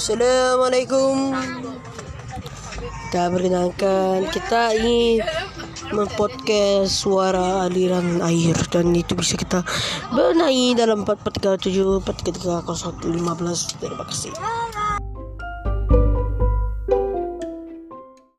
Assalamualaikum. Kita perkenalkan Kita ingin Mempodcast suara aliran air Dan itu bisa kita Benahi dalam 437 433 15 Terima kasih.